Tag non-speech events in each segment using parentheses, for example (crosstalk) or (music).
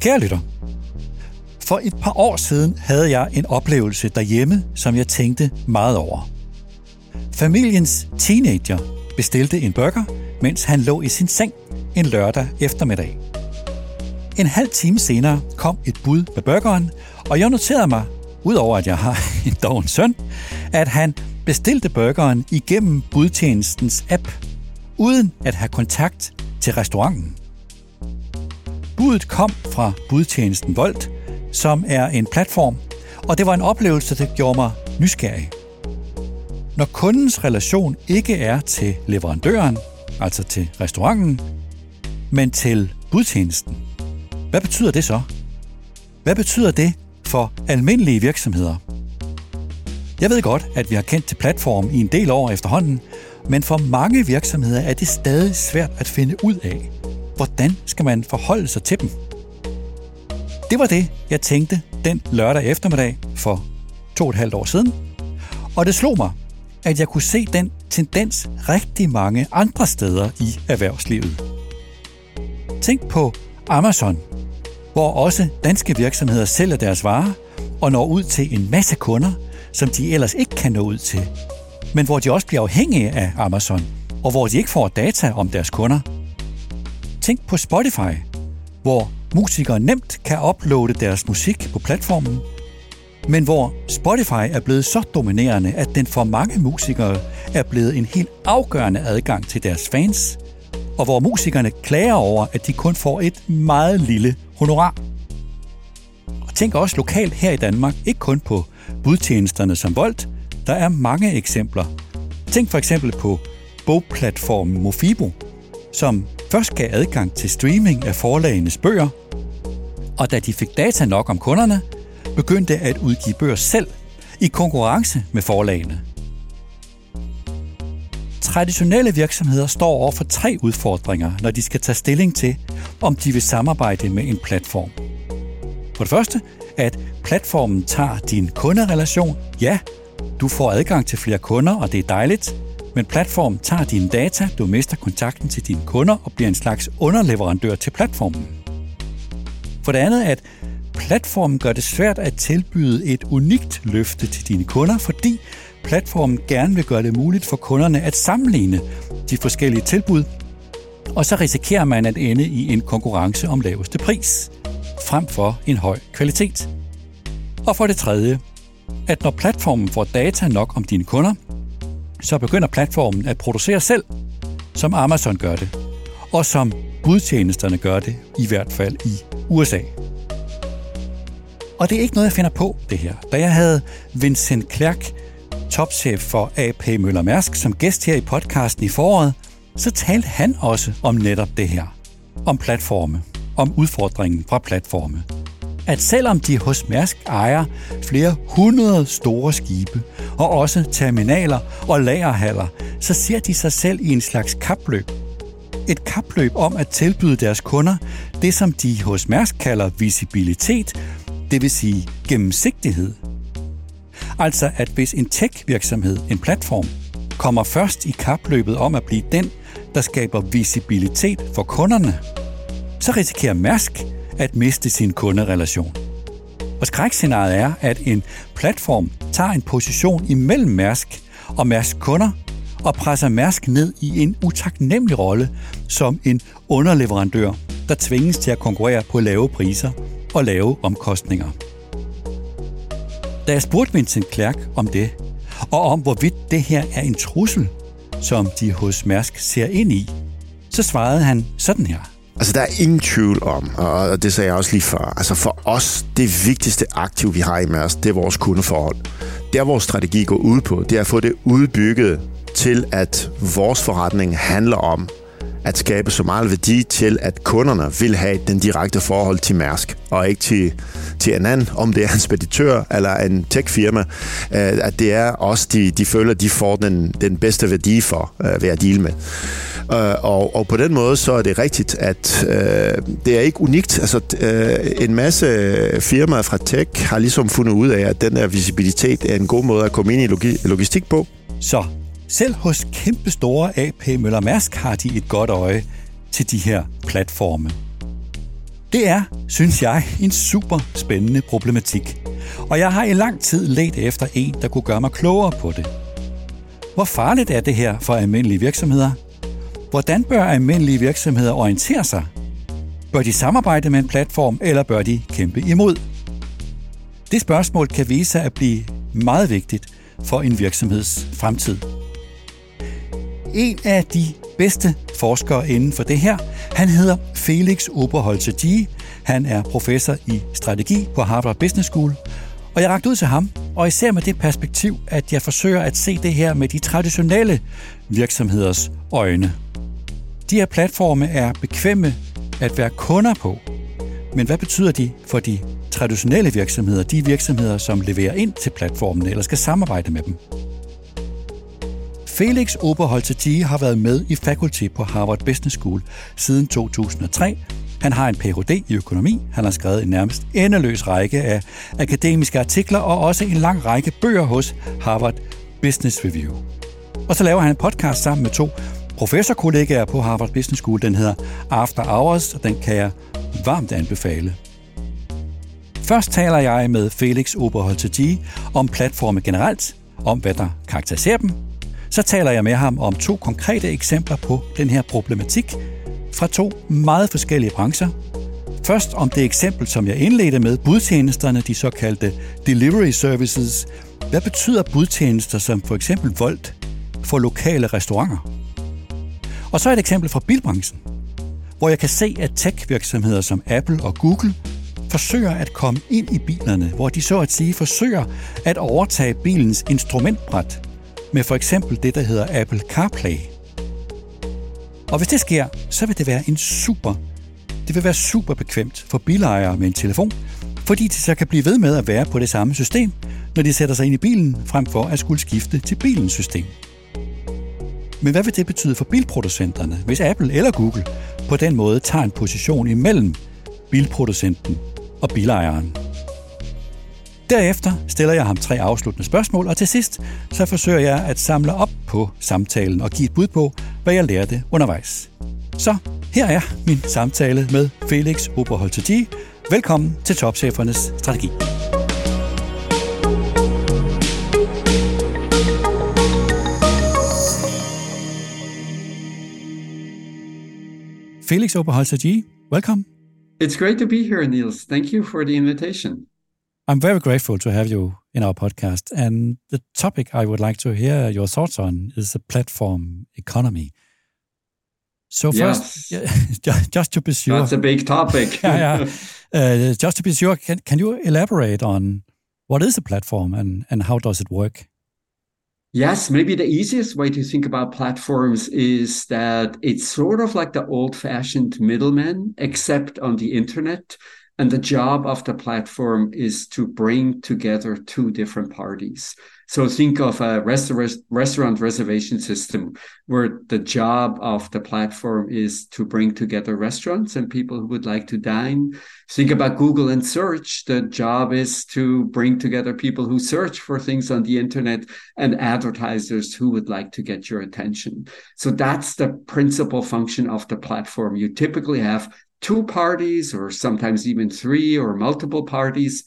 Kære lytter, for et par år siden havde jeg en oplevelse derhjemme, som jeg tænkte meget over. Familiens teenager bestilte en burger, mens han lå i sin seng en lørdag eftermiddag. En halv time senere kom et bud med burgeren, og jeg noterede mig, udover at jeg har (laughs) en doven søn, at han bestilte burgeren igennem budtjenestens app, uden at have kontakt til restauranten. Budet kom fra budtjenesten Volt, som er en platform, og det var en oplevelse, der gjorde mig nysgerrig. Når kundens relation ikke er til leverandøren, altså til restauranten, men til budtjenesten, hvad betyder det så? Hvad betyder det for almindelige virksomheder? Jeg ved godt, at vi har kendt til platform i en del år efterhånden, men for mange virksomheder er det stadig svært at finde ud af, hvordan skal man forholde sig til dem. Det var det, jeg tænkte den lørdag eftermiddag for to og et halvt år siden, og det slog mig, at jeg kunne se den tendens rigtig mange andre steder i erhvervslivet. Tænk på Amazon, hvor også danske virksomheder sælger deres varer og når ud til en masse kunder, som de ellers ikke kan nå ud til, men hvor de også bliver afhængige af Amazon, og hvor de ikke får data om deres kunder. Tænk på Spotify, hvor musikere nemt kan uploade deres musik på platformen, men hvor Spotify er blevet så dominerende, at den for mange musikere er blevet en helt afgørende adgang til deres fans, og hvor musikerne klager over, at de kun får et meget lille honorar. Og tænk også lokalt her i Danmark, ikke kun på budtjenesterne som Volt, der er mange eksempler. Tænk for eksempel på bogplatformen Mofibo, som først gav adgang til streaming af forlagenes bøger, og da de fik data nok om kunderne, begyndte at udgive bøger selv i konkurrence med forlagene. Traditionelle virksomheder står over for tre udfordringer, når de skal tage stilling til, om de vil samarbejde med en platform. For det første, at platformen tager din kunderelation. Ja, du får adgang til flere kunder, og det er dejligt, men platformen tager dine data, du mister kontakten til dine kunder og bliver en slags underleverandør til platformen. For det andet, at platformen gør det svært at tilbyde et unikt løfte til dine kunder, fordi platformen gerne vil gøre det muligt for kunderne at sammenligne de forskellige tilbud, og så risikerer man at ende i en konkurrence om laveste pris, frem for en høj kvalitet. Og for det tredje, at når platformen får data nok om dine kunder, så begynder platformen at producere selv, som Amazon gør det, og som budtjenesterne gør det, i hvert fald i USA. Og det er ikke noget, jeg finder på, det her. Da jeg havde Vincent Klerk, topchef for AP Møller Mærsk, som gæst her i podcasten i foråret, så talte han også om netop det her. Om platforme. Om udfordringen fra platforme. At selvom de hos Mærsk ejer flere hundrede store skibe, og også terminaler og lagerhaller, så ser de sig selv i en slags kapløb. Et kapløb om at tilbyde deres kunder det, som de hos Mærsk kalder visibilitet, det vil sige gennemsigtighed. Altså at hvis en tech-virksomhed, en platform, kommer først i kapløbet om at blive den, der skaber visibilitet for kunderne, så risikerer Mærsk at miste sin kunderelation. Og skrækscenariet er, at en platform tager en position imellem Mærsk og Mærsk kunder og presser Mærsk ned i en utaknemmelig rolle som en underleverandør, der tvinges til at konkurrere på lave priser og lave omkostninger. Da jeg spurgte Vincent Klerk om det, og om hvorvidt det her er en trussel, som de hos Mærsk ser ind i, så svarede han sådan her. Altså, der er ingen tvivl om, og det sagde jeg også lige før, altså for os, det vigtigste aktiv, vi har i Mærsk, det er vores kundeforhold. Der, vores strategi går ud på, det er at få det udbygget til, at vores forretning handler om at skabe så meget værdi til, at kunderne vil have den direkte forhold til Mærsk, og ikke til, til en anden, om det er en speditør eller en tech-firma, øh, at det er også, de, de føler, de får den, den bedste værdi for øh, ved at deal med. Øh, og, og på den måde, så er det rigtigt, at øh, det er ikke unikt. Altså, øh, en masse firmaer fra tech har ligesom fundet ud af, at den der visibilitet er en god måde at komme ind i logi- logistik på. Så selv hos kæmpe store AP Møller Mærsk har de et godt øje til de her platforme. Det er, synes jeg, en super spændende problematik. Og jeg har i lang tid let efter en, der kunne gøre mig klogere på det. Hvor farligt er det her for almindelige virksomheder? Hvordan bør almindelige virksomheder orientere sig? Bør de samarbejde med en platform, eller bør de kæmpe imod? Det spørgsmål kan vise sig at blive meget vigtigt for en virksomheds fremtid. En af de bedste forskere inden for det her, han hedder Felix Oberholzer G. Han er professor i strategi på Harvard Business School, og jeg rakte ud til ham, og især med det perspektiv, at jeg forsøger at se det her med de traditionelle virksomheders øjne. De her platforme er bekvemme at være kunder på, men hvad betyder de for de traditionelle virksomheder, de virksomheder, som leverer ind til platformene eller skal samarbejde med dem? Felix Oberholzer har været med i faculty på Harvard Business School siden 2003. Han har en Ph.D. i økonomi. Han har skrevet en nærmest endeløs række af akademiske artikler og også en lang række bøger hos Harvard Business Review. Og så laver han en podcast sammen med to professorkollegaer på Harvard Business School. Den hedder After Hours, og den kan jeg varmt anbefale. Først taler jeg med Felix Oberholzer om platforme generelt, om hvad der karakteriserer dem, så taler jeg med ham om to konkrete eksempler på den her problematik fra to meget forskellige brancher. Først om det eksempel, som jeg indledte med, budtjenesterne, de såkaldte delivery services. Hvad betyder budtjenester som for eksempel Volt for lokale restauranter? Og så et eksempel fra bilbranchen, hvor jeg kan se, at tech-virksomheder som Apple og Google forsøger at komme ind i bilerne, hvor de så at sige forsøger at overtage bilens instrumentbræt med for eksempel det, der hedder Apple CarPlay. Og hvis det sker, så vil det være en super, det vil være super bekvemt for bilejere med en telefon, fordi de så kan blive ved med at være på det samme system, når de sætter sig ind i bilen, frem for at skulle skifte til bilens system. Men hvad vil det betyde for bilproducenterne, hvis Apple eller Google på den måde tager en position imellem bilproducenten og bilejeren? Derefter stiller jeg ham tre afsluttende spørgsmål, og til sidst så forsøger jeg at samle op på samtalen og give et bud på, hvad jeg lærte undervejs. Så her er min samtale med Felix Oberholzer Velkommen til Topchefernes Strategi. Felix Oberholzer welcome. It's great to be here, Niels. Thank you for the invitation. I'm very grateful to have you in our podcast. And the topic I would like to hear your thoughts on is the platform economy. So first, (laughs) yes. just to be sure, that's a big topic. (laughs) yeah, yeah. Uh, just to be sure, can can you elaborate on what is a platform and and how does it work? Yes, maybe the easiest way to think about platforms is that it's sort of like the old-fashioned middleman, except on the internet and the job of the platform is to bring together two different parties. So think of a restaurant, restaurant reservation system where the job of the platform is to bring together restaurants and people who would like to dine. Think about Google and search. The job is to bring together people who search for things on the internet and advertisers who would like to get your attention. So that's the principal function of the platform. You typically have two parties or sometimes even three or multiple parties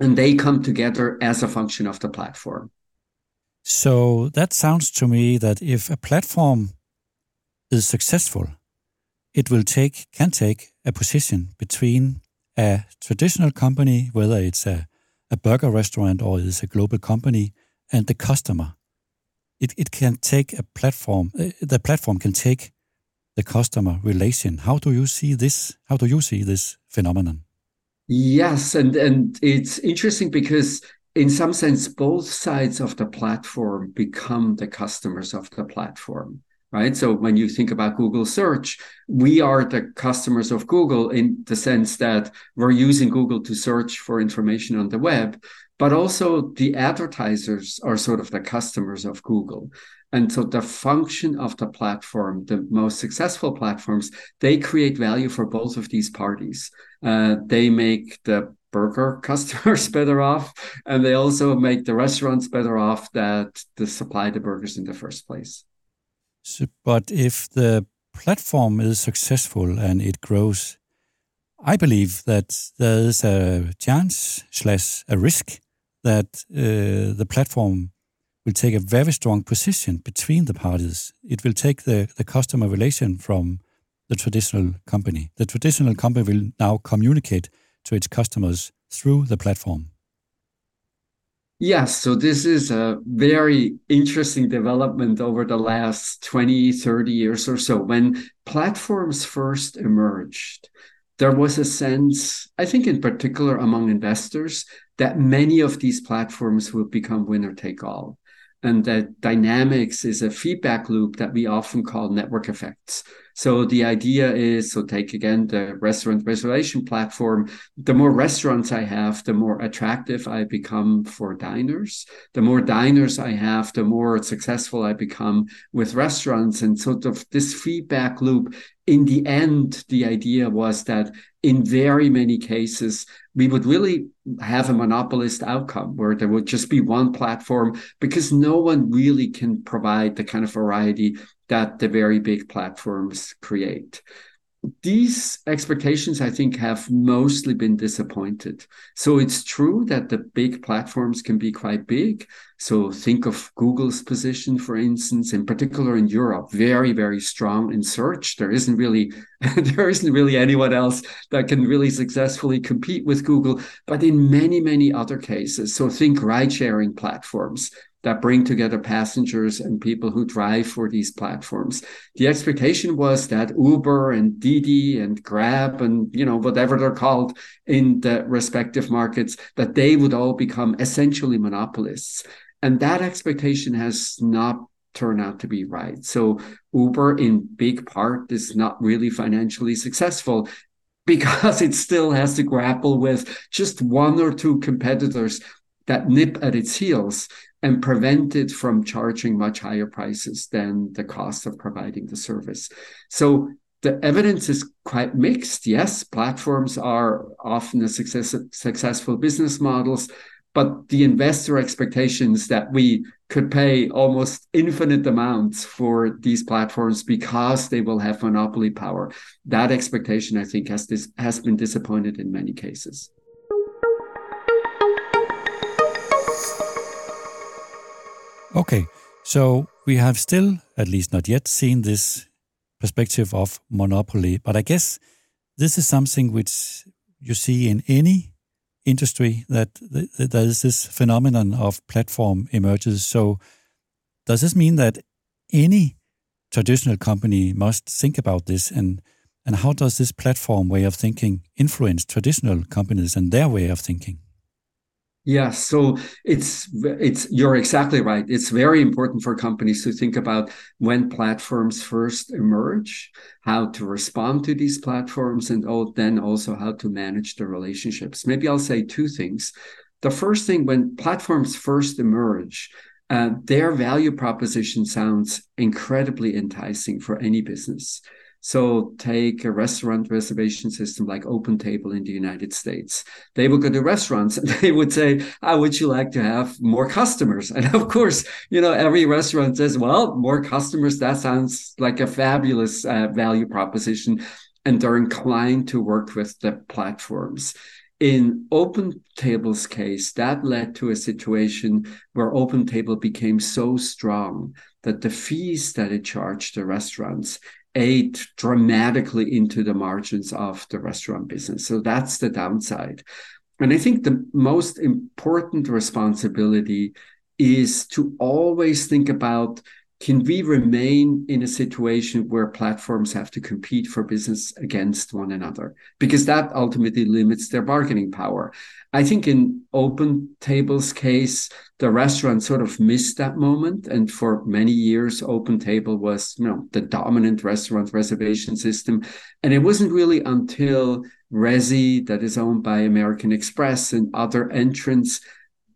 and they come together as a function of the platform. So that sounds to me that if a platform is successful it will take can take a position between a traditional company whether it's a, a burger restaurant or it's a global company and the customer. It, it can take a platform uh, the platform can take the customer relation. How do you see this? How do you see this phenomenon? Yes, and and it's interesting because in some sense both sides of the platform become the customers of the platform right so when you think about google search we are the customers of google in the sense that we're using google to search for information on the web but also the advertisers are sort of the customers of google and so the function of the platform, the most successful platforms, they create value for both of these parties. Uh, they make the burger (laughs) customers better off, and they also make the restaurants better off that supply the burgers in the first place. So, but if the platform is successful and it grows, I believe that there is a chance slash a risk that uh, the platform will take a very strong position between the parties. It will take the, the customer relation from the traditional company. The traditional company will now communicate to its customers through the platform. Yes, so this is a very interesting development over the last 20, 30 years or so. When platforms first emerged, there was a sense, I think in particular among investors, that many of these platforms will become winner take all. And that dynamics is a feedback loop that we often call network effects. So the idea is so take again the restaurant reservation platform. The more restaurants I have, the more attractive I become for diners. The more diners I have, the more successful I become with restaurants. And sort of this feedback loop in the end, the idea was that in very many cases, we would really have a monopolist outcome where there would just be one platform because no one really can provide the kind of variety that the very big platforms create. These expectations, I think, have mostly been disappointed. So it's true that the big platforms can be quite big. So think of Google's position, for instance, in particular in Europe, very, very strong in search. There isn't really (laughs) there isn't really anyone else that can really successfully compete with Google. But in many, many other cases, so think ride sharing platforms that bring together passengers and people who drive for these platforms. The expectation was that Uber and Didi and Grab and you know whatever they're called in the respective markets that they would all become essentially monopolists. And that expectation has not turned out to be right. So Uber in big part is not really financially successful because (laughs) it still has to grapple with just one or two competitors that nip at its heels and prevent it from charging much higher prices than the cost of providing the service. So the evidence is quite mixed. Yes, platforms are often a success, successful business models, but the investor expectations that we could pay almost infinite amounts for these platforms because they will have monopoly power. That expectation, I think, has this has been disappointed in many cases. Okay, so we have still, at least not yet, seen this perspective of monopoly, but I guess this is something which you see in any industry that there is this phenomenon of platform emerges. So, does this mean that any traditional company must think about this, and and how does this platform way of thinking influence traditional companies and their way of thinking? Yeah, so it's it's you're exactly right. It's very important for companies to think about when platforms first emerge, how to respond to these platforms, and then also how to manage the relationships. Maybe I'll say two things. The first thing, when platforms first emerge, uh, their value proposition sounds incredibly enticing for any business. So take a restaurant reservation system like OpenTable in the United States. They would go to restaurants and (laughs) they would say, how would you like to have more customers? And of course, you know, every restaurant says, well, more customers, that sounds like a fabulous uh, value proposition. And they're inclined to work with the platforms. In OpenTable's case, that led to a situation where OpenTable became so strong that the fees that it charged the restaurants ate dramatically into the margins of the restaurant business. So that's the downside. And I think the most important responsibility is to always think about can we remain in a situation where platforms have to compete for business against one another? Because that ultimately limits their bargaining power. I think in OpenTable's case, the restaurant sort of missed that moment. And for many years, OpenTable was, you know, the dominant restaurant reservation system. And it wasn't really until Resy, that is owned by American Express and other entrants,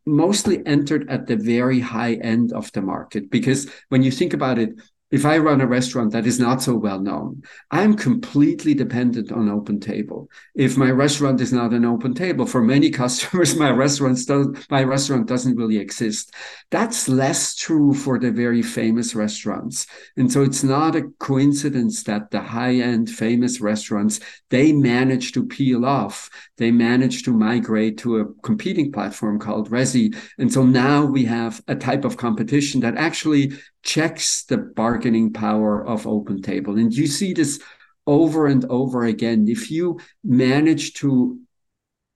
mostly entered at the very high end of the market because when you think about it if I run a restaurant that is not so well known, I'm completely dependent on OpenTable. If my restaurant is not an OpenTable, for many (laughs) customers, my restaurant does, my restaurant doesn't really exist. That's less true for the very famous restaurants, and so it's not a coincidence that the high-end famous restaurants they manage to peel off. They manage to migrate to a competing platform called Resy, and so now we have a type of competition that actually checks the bargaining power of OpenTable and you see this over and over again. If you manage to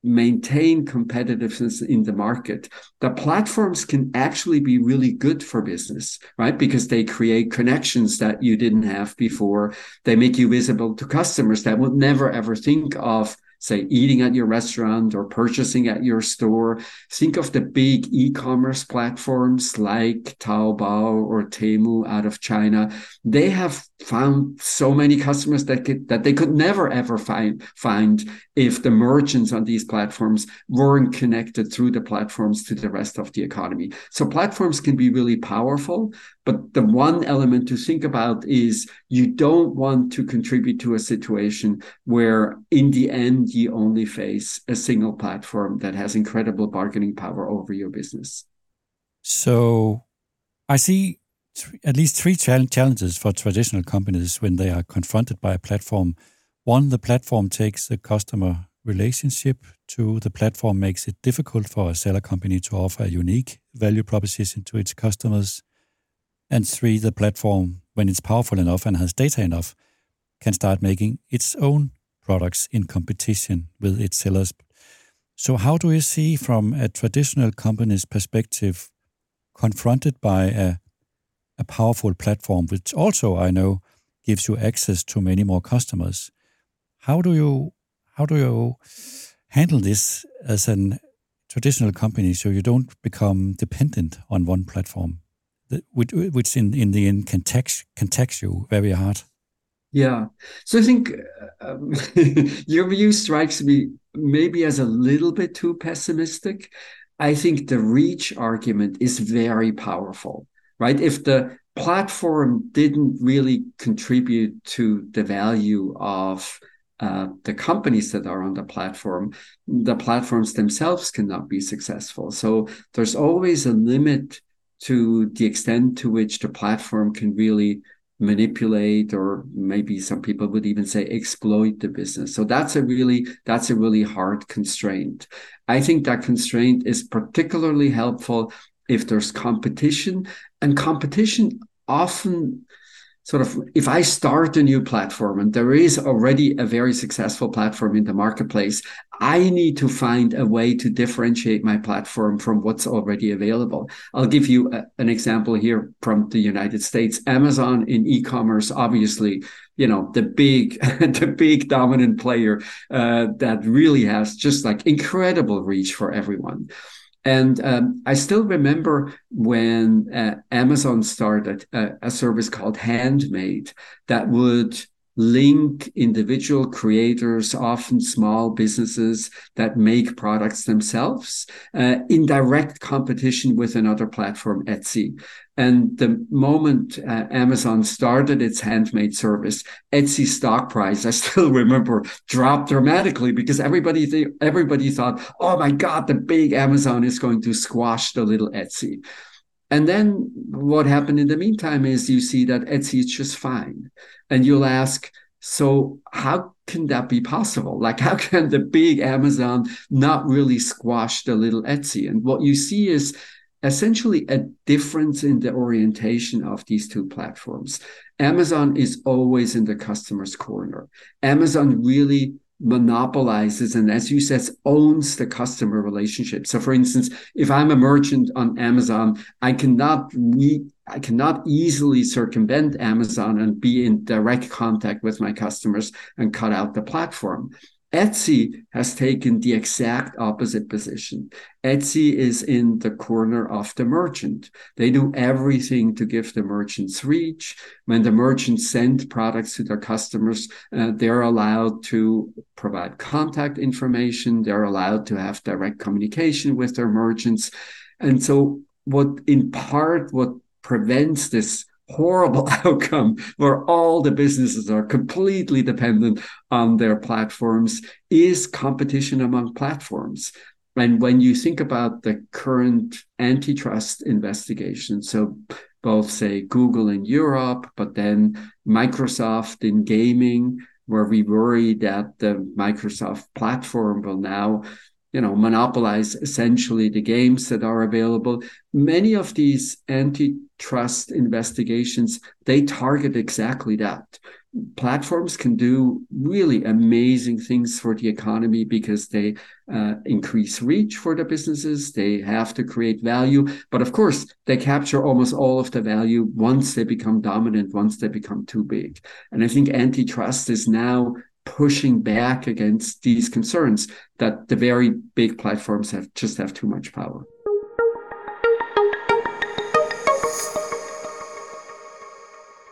maintain competitiveness in the market the platforms can actually be really good for business right? Because they create connections that you didn't have before. They make you visible to customers that would never ever think of say eating at your restaurant or purchasing at your store. Think of the big e-commerce platforms like Taobao or Temu out of China. They have found so many customers that could, that they could never ever find find if the merchants on these platforms weren't connected through the platforms to the rest of the economy. So platforms can be really powerful, but the one element to think about is you don't want to contribute to a situation where in the end you only face a single platform that has incredible bargaining power over your business. So I see at least three challenges for traditional companies when they are confronted by a platform. One, the platform takes the customer relationship. Two, the platform makes it difficult for a seller company to offer a unique value proposition to its customers. And three, the platform, when it's powerful enough and has data enough, can start making its own products in competition with its sellers. So, how do you see from a traditional company's perspective, confronted by a a powerful platform, which also I know gives you access to many more customers. How do you how do you handle this as a traditional company so you don't become dependent on one platform, which, which in, in the end can tax can tax you very hard? Yeah, so I think um, (laughs) your view strikes me maybe as a little bit too pessimistic. I think the reach argument is very powerful right? If the platform didn't really contribute to the value of uh, the companies that are on the platform, the platforms themselves cannot be successful. So there's always a limit to the extent to which the platform can really manipulate or maybe some people would even say exploit the business so that's a really that's a really hard constraint i think that constraint is particularly helpful if there's competition and competition often sort of if i start a new platform and there is already a very successful platform in the marketplace i need to find a way to differentiate my platform from what's already available. I'll give you a, an example here from the united states. Amazon in e-commerce obviously you know the big (laughs) the big dominant player uh, that really has just like incredible reach for everyone and um, I still remember when uh, Amazon started a, a, service called Handmade that would link individual creators, often small businesses that make products themselves, uh, in direct competition with another platform, Etsy. And the moment uh, Amazon started its handmade service, Etsy stock price, (laughs) I still remember, dropped dramatically because everybody th- everybody thought, oh my God, the big Amazon is going to squash the little Etsy. And then what happened in the meantime is you see that Etsy is just fine. And you'll ask, so how can that be possible? Like, how can the big Amazon not really squash the little Etsy? And what you see is essentially a difference in the orientation of these two platforms. Amazon is always in the customer's corner. Amazon really monopolizes and as you said owns the customer relationship so for instance if i'm a merchant on amazon i cannot re- i cannot easily circumvent amazon and be in direct contact with my customers and cut out the platform Etsy has taken the exact opposite position. Etsy is in the corner of the merchant. They do everything to give the merchants reach. When the merchants send products to their customers, uh, they're allowed to provide contact information. They're allowed to have direct communication with their merchants. And so what in part, what prevents this horrible (laughs) outcome where all the businesses are completely dependent on their platforms is competition among platforms. And when you think about the current antitrust investigation, so both say Google in Europe, but then Microsoft in gaming, where we worry that the Microsoft platform will now you know monopolize essentially the games that are available. Many of these antitrust investigations they target exactly that. Platforms can do really amazing things for the economy because they uh, increase reach for the businesses they have to create value but of course they capture almost all of the value once they become dominant once they become too big. And i think antitrust is now pushing back against these concerns that the very big platforms have just have too much power.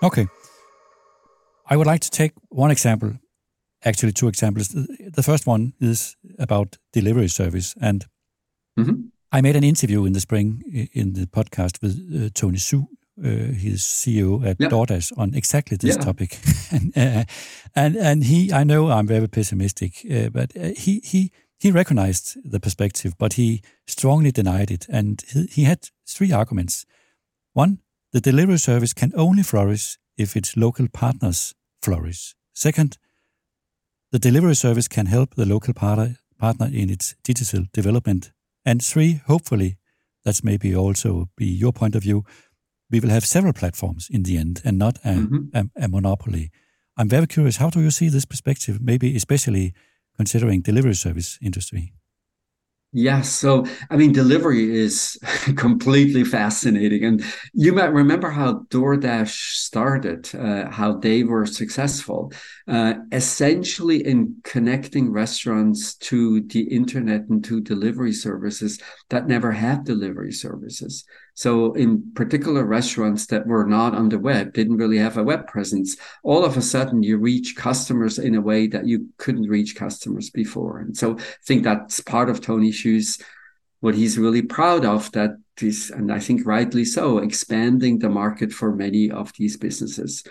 Okay. I would like to take one example, actually two examples. The first one is about delivery service. And mm-hmm. I made an interview in the spring in the podcast with uh, Tony Xu, uh, his CEO at yeah. DoorDash on exactly this yeah. topic, (laughs) and, uh, and and he, I know I'm very pessimistic, uh, but uh, he he he recognized the perspective, but he strongly denied it, and he, he had three arguments. One, the delivery service can only flourish if its local partners flourish. Second, the delivery service can help the local partner partner in its digital development. And three, hopefully, that's maybe also be your point of view we will have several platforms in the end and not a, mm-hmm. a, a, monopoly. I'm very curious, how do you see this perspective, maybe especially considering delivery service industry? Yes. So, I mean, delivery is (laughs) completely fascinating. And you might remember how DoorDash started, uh, how they were successful, uh, essentially in connecting restaurants to the internet and to delivery services that never had delivery services. So, in particular, restaurants that were not on the web didn't really have a web presence. All of a sudden, you reach customers in a way that you couldn't reach customers before. And so, I think that's part of Tony Xu's what he's really proud of that is, and I think rightly so, expanding the market for many of these businesses.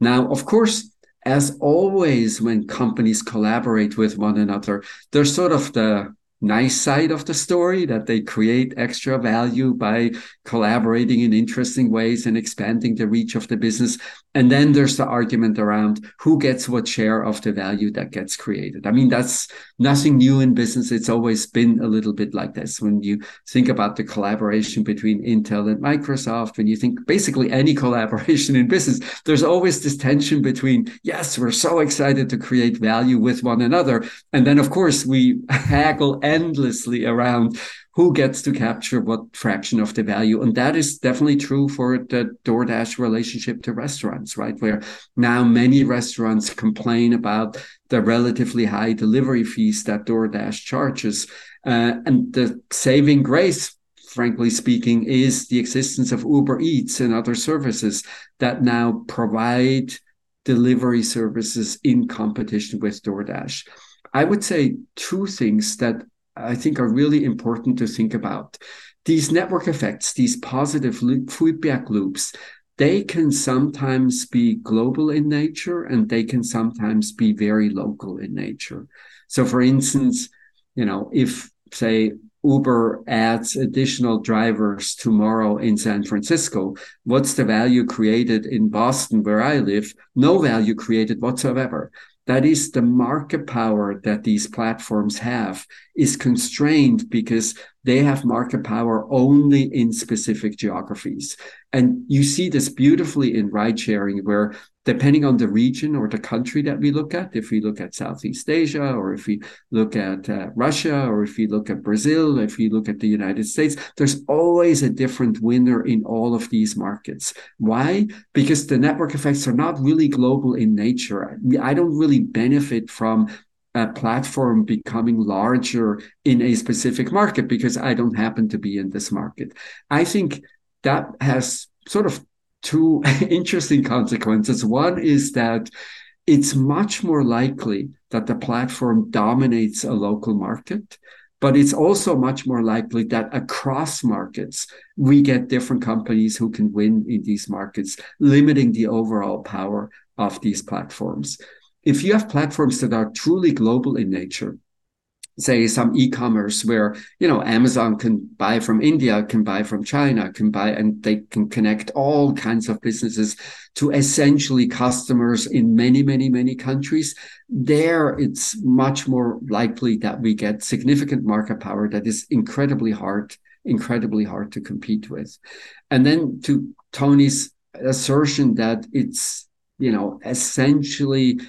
Now, of course, as always, when companies collaborate with one another, there's sort of the nice side of the story that they create extra value by collaborating in interesting ways and expanding the reach of the business. And then there's the argument around who gets what share of the value that gets created. I mean, that's nothing new in business. It's always been a little bit like this. When you think about the collaboration between Intel and Microsoft, when you think basically any (laughs) collaboration in business, there's always this tension between, yes, we're so excited to create value with one another. And then, of course, we (laughs) haggle endlessly around who gets to capture what fraction of the value. And that is definitely true for the DoorDash relationship to restaurants, right? Where now many restaurants complain about the relatively high delivery fees that DoorDash charges. Uh, and the saving grace frankly speaking, is the existence of Uber Eats and other services that now provide delivery services in competition with DoorDash. I would say two things that I think are really important to think about. These network effects, these positive loop, feedback loops, they can sometimes be global in nature and they can sometimes be very local in nature. So, for instance, you know, if say Uber adds additional drivers tomorrow in San Francisco, what's the value created in Boston, where I live? No value created whatsoever. That is the market power that these platforms have is constrained because they have market power only in specific geographies. And you see this beautifully in ride sharing, where depending on the region or the country that we look at, if we look at Southeast Asia, or if we look at uh, Russia, or if we look at Brazil, if we look at the United States, there's always a different winner in all of these markets. Why? Because the network effects are not really global in nature. I don't really benefit from a platform becoming larger in a specific market because I don't happen to be in this market. I think that has sort of two (laughs) interesting consequences. One is that it's much more likely that the platform dominates a local market But it's also much more likely that across markets, we get different companies who can win in these markets, limiting the overall power of these platforms. If you have platforms that are truly global in nature, say some e-commerce where you know amazon can buy from india can buy from china can buy and they can connect all kinds of businesses to essentially customers in many many many countries. There it's much more likely that we get significant market power that is incredibly hard incredibly hard to compete with. And then to tony's assertion that it's you know essentially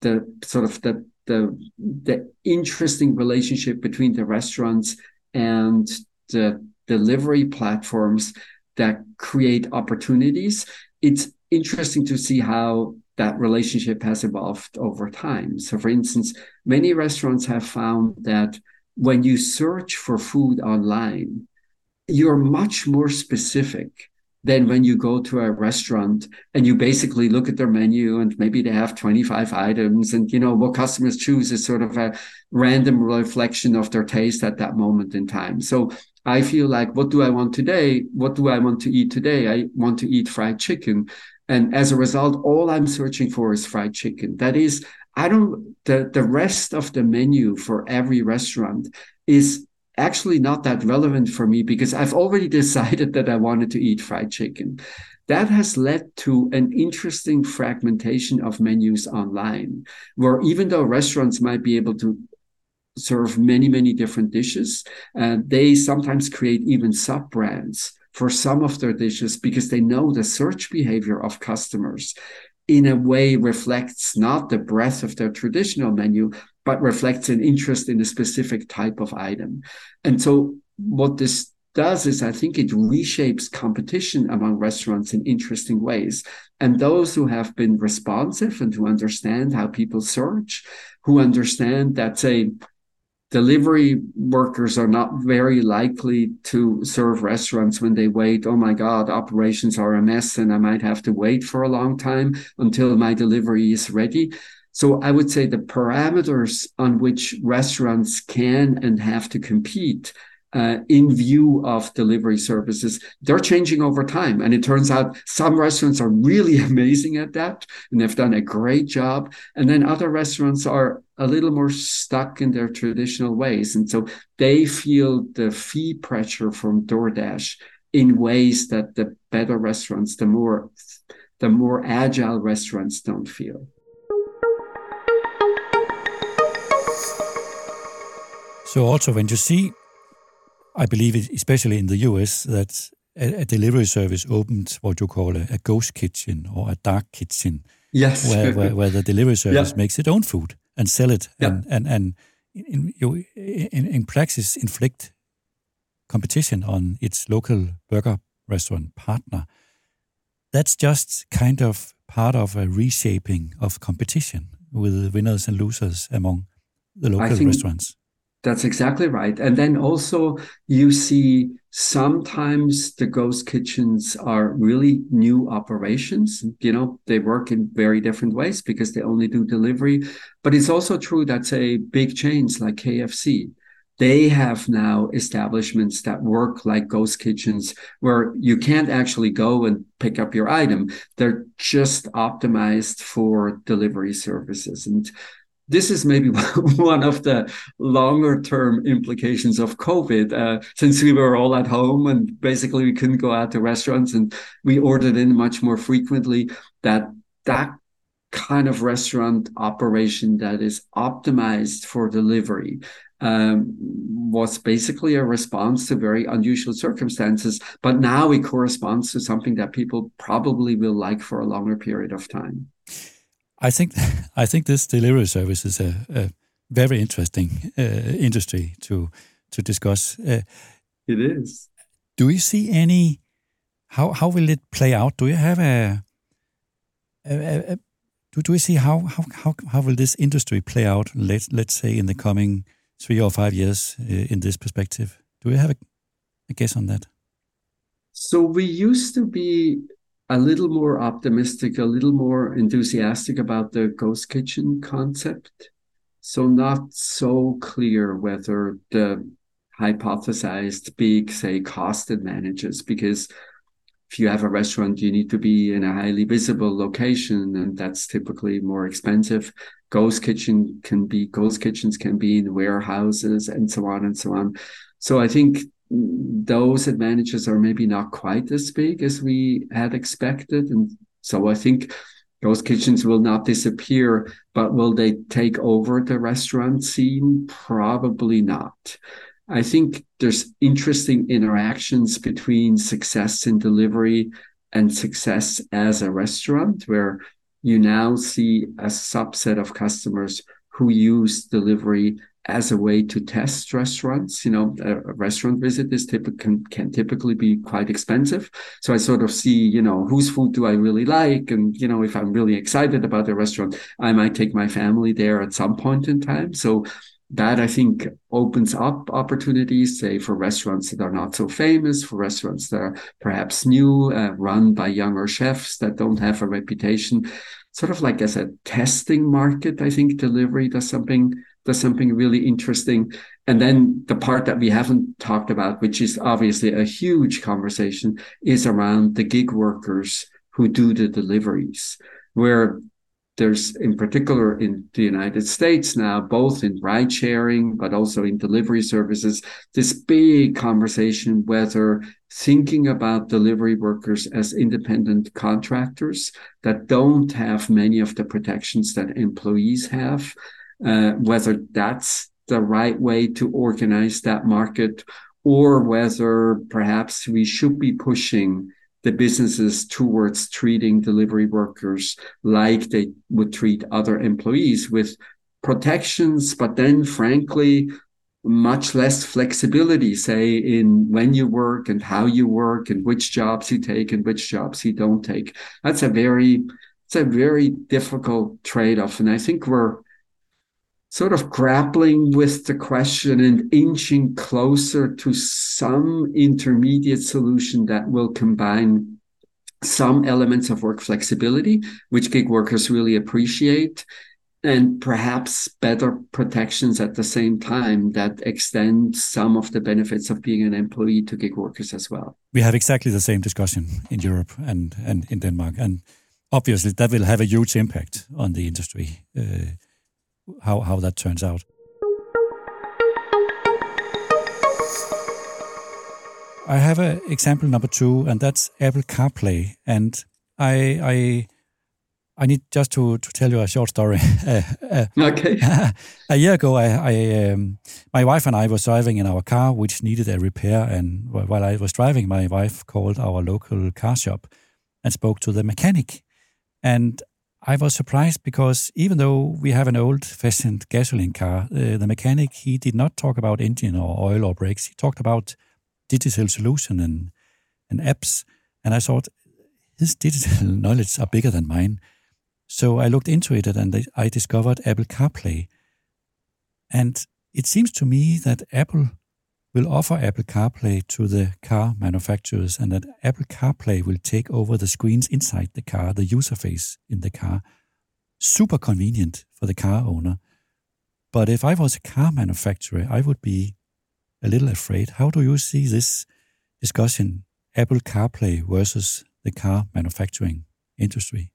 the sort of the the the interesting relationship between the restaurants and the delivery platforms that create opportunities. It's interesting to see how that relationship has evolved over time. So, for instance, many restaurants have found that when you search for food online, you're much more specific than when you go to a restaurant and you basically look at their menu and maybe they have 25 items and you know what customers choose is sort of a random reflection of their taste at that moment in time. So i feel like what do i want today? What do i want to eat today? I want to eat fried chicken. And as a result all i'm searching for is fried chicken. That is i don't the the rest of the menu for every restaurant is actually not that relevant for me because I've already (laughs) decided that I wanted to eat fried chicken. That has led to an interesting fragmentation of menus online, where even though restaurants might be able to serve many, many different dishes, uh, they sometimes create even sub brands for some of their dishes because they know the search behavior of customers in a way reflects not the breadth of their traditional menu, but reflects an interest in a specific type of item. And so what this does is I think it reshapes competition among restaurants in interesting ways. And those who have been responsive and who understand how people search, who understand that, say, delivery workers are not very likely to serve restaurants when they wait. Oh my God, operations are a mess and I might have to wait for a long time until my delivery is ready. So I would say the parameters on which restaurants can and have to compete uh, in view of delivery services, they're changing over time. And it turns out some restaurants are really (laughs) amazing at that and they've done a great job. And then other restaurants are a little more stuck in their traditional ways. And so they feel the fee pressure from DoorDash in ways that the better restaurants, the more the more agile restaurants don't feel. So also when you see I believe, it, especially in the US, that a, a, delivery service opened what you call a, a, ghost kitchen or a dark kitchen. Yes. Where, where, where the delivery service yeah. makes its own food and sell it yeah. and, and, and in, you, in, in practice inflict competition on its local burger restaurant partner. That's just kind of part of a reshaping of competition with winners and losers among the local think, restaurants. That's exactly right. And then also you see sometimes the ghost kitchens are really new operations. You know, they work in very different ways because they only do delivery. But it's also true that say big chains like KFC, they have now establishments that work like ghost kitchens where you can't actually go and pick up your item. They're just optimized for delivery services. And this is maybe (laughs) one of the longer term implications of COVID, uh, since we were all at home and basically we couldn't go out to restaurants and we ordered in much more frequently. That that kind of restaurant operation that is optimized for delivery um, was basically a response to very unusual circumstances. But now it corresponds to something that people probably will like for a longer period of time. I think (laughs) I think this delivery service is a, a very interesting uh, industry to to discuss. Uh, it is. Do you see any? How how will it play out? Do you have a, a, a do, do we see how, how how how will this industry play out? Let's let's say in the coming three or five years uh, in this perspective. Do you have a, a guess on that? So we used to be a little more optimistic, a little more enthusiastic about the ghost kitchen concept. So not so clear whether the hypothesized big, say, cost advantages, because if you have a restaurant, you need to be in a highly visible location, and that's typically more expensive. Ghost kitchen can be ghost kitchens can be in warehouses and so on and so on. So I think those advantages are maybe not quite as big as we had expected, and so I think those kitchens will not disappear, but will they take over the restaurant scene? Probably not. I think there's interesting interactions between success in delivery and success as a restaurant, where you now see a subset of customers who use delivery as a way to test restaurants. You know, a, restaurant visit is typically can, can, typically be quite expensive. So I sort of see, you know, whose food do I really like? And, you know, if I'm really excited about the restaurant, I might take my family there at some point in time. So that I think opens up opportunities, say for restaurants that are not so famous, for restaurants that are perhaps new, uh, run by younger chefs that don't have a reputation. Sort of like as a testing market, I think delivery does something does something really interesting. And then the part that we haven't talked about, which is obviously a huge conversation, is around the gig workers who do the deliveries, where there's in particular in the United States now, both in ride sharing, but also in delivery services, this big conversation whether thinking about delivery workers as independent contractors that don't have many of the protections that employees have uh, whether that's the right way to organize that market or whether perhaps we should be pushing the businesses towards treating delivery workers like they would treat other employees with protections, but then frankly, much less flexibility, say, in when you work and how you work and which jobs you take and which jobs you don't take. That's a very, it's a very difficult trade-off. And I think we're sort of grappling with the question and inching closer to some intermediate solution that will combine some elements of work flexibility, which gig workers really appreciate, and perhaps better protections at the same time that extend some of the benefits of being an employee to gig workers as well. We have exactly the same discussion in Europe and, and in Denmark. And obviously, that will have a huge impact on the industry. Uh, how how that turns out. I have an example number two, and that's Apple CarPlay. And I I I need just to, to tell you a short story. (laughs) uh, uh, okay. (laughs) a year ago, I, I um, my wife and I were driving in our car, which needed a repair. And while I was driving, my wife called our local car shop and spoke to the mechanic. And I was surprised because even though we have an old-fashioned gasoline car, uh, the mechanic he did not talk about engine or oil or brakes. He talked about digital solution and and apps. And I thought his digital (laughs) knowledge are bigger than mine. So I looked into it and I discovered Apple CarPlay. And it seems to me that Apple will offer Apple CarPlay to the car manufacturers and that Apple CarPlay will take over the screens inside the car, the user face in the car. Super convenient for the car owner. But if I was a car manufacturer, I would be a little afraid. How do you see this discussion, Apple CarPlay versus the car manufacturing industry?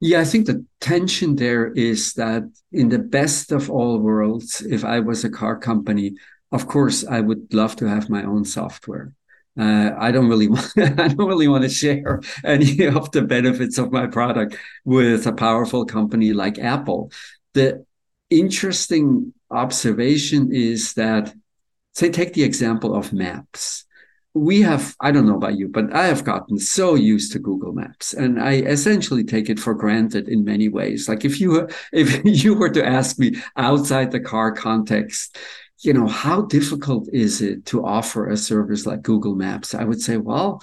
Yeah, I think the tension there is that in the best of all worlds, if I was a car company, of course, I would love to have my own software. Uh, I don't really (laughs) want, I don't really want to share (laughs) any of the benefits of my product with a powerful company like Apple. The interesting observation is that, say, take the example of maps. We have, I don't know about you, but I have gotten so used to Google Maps and I essentially take it for granted in many ways. Like if you, (laughs) if you were to ask me outside the car context, you know, how difficult is it to offer a service like Google Maps? I would say, well,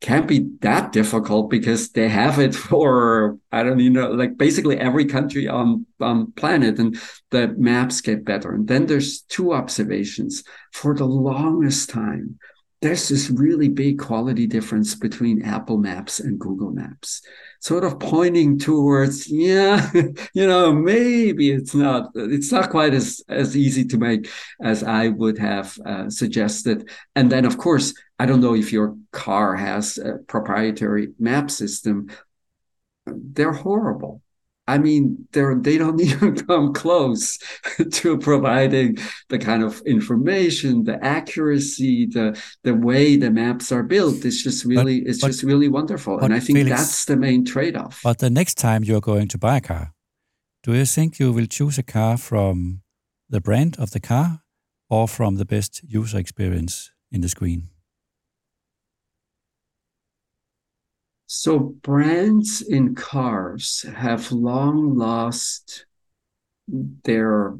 can't be that difficult because they have it (laughs) for I don't you know like basically every country on on planet and the maps get better. And then there's two observations. For the longest time, there's this really big quality difference between Apple Maps and Google Maps, sort of pointing towards, yeah, (laughs) you know, maybe it's not, it's not quite as as easy to make as I would have uh, suggested. And then, of course, I don't know if your car has a proprietary map system. They're horrible. I mean, they're they don't (laughs) even come close to providing the kind of information, the accuracy, the the way the maps are built. It's just really, but, it's but, just really wonderful, and I think Felix, that's the main trade-off. But the next time you're going to buy a car, do you think you will choose a car from the brand of the car, or from the best user experience in the screen? So brands in cars have long lost their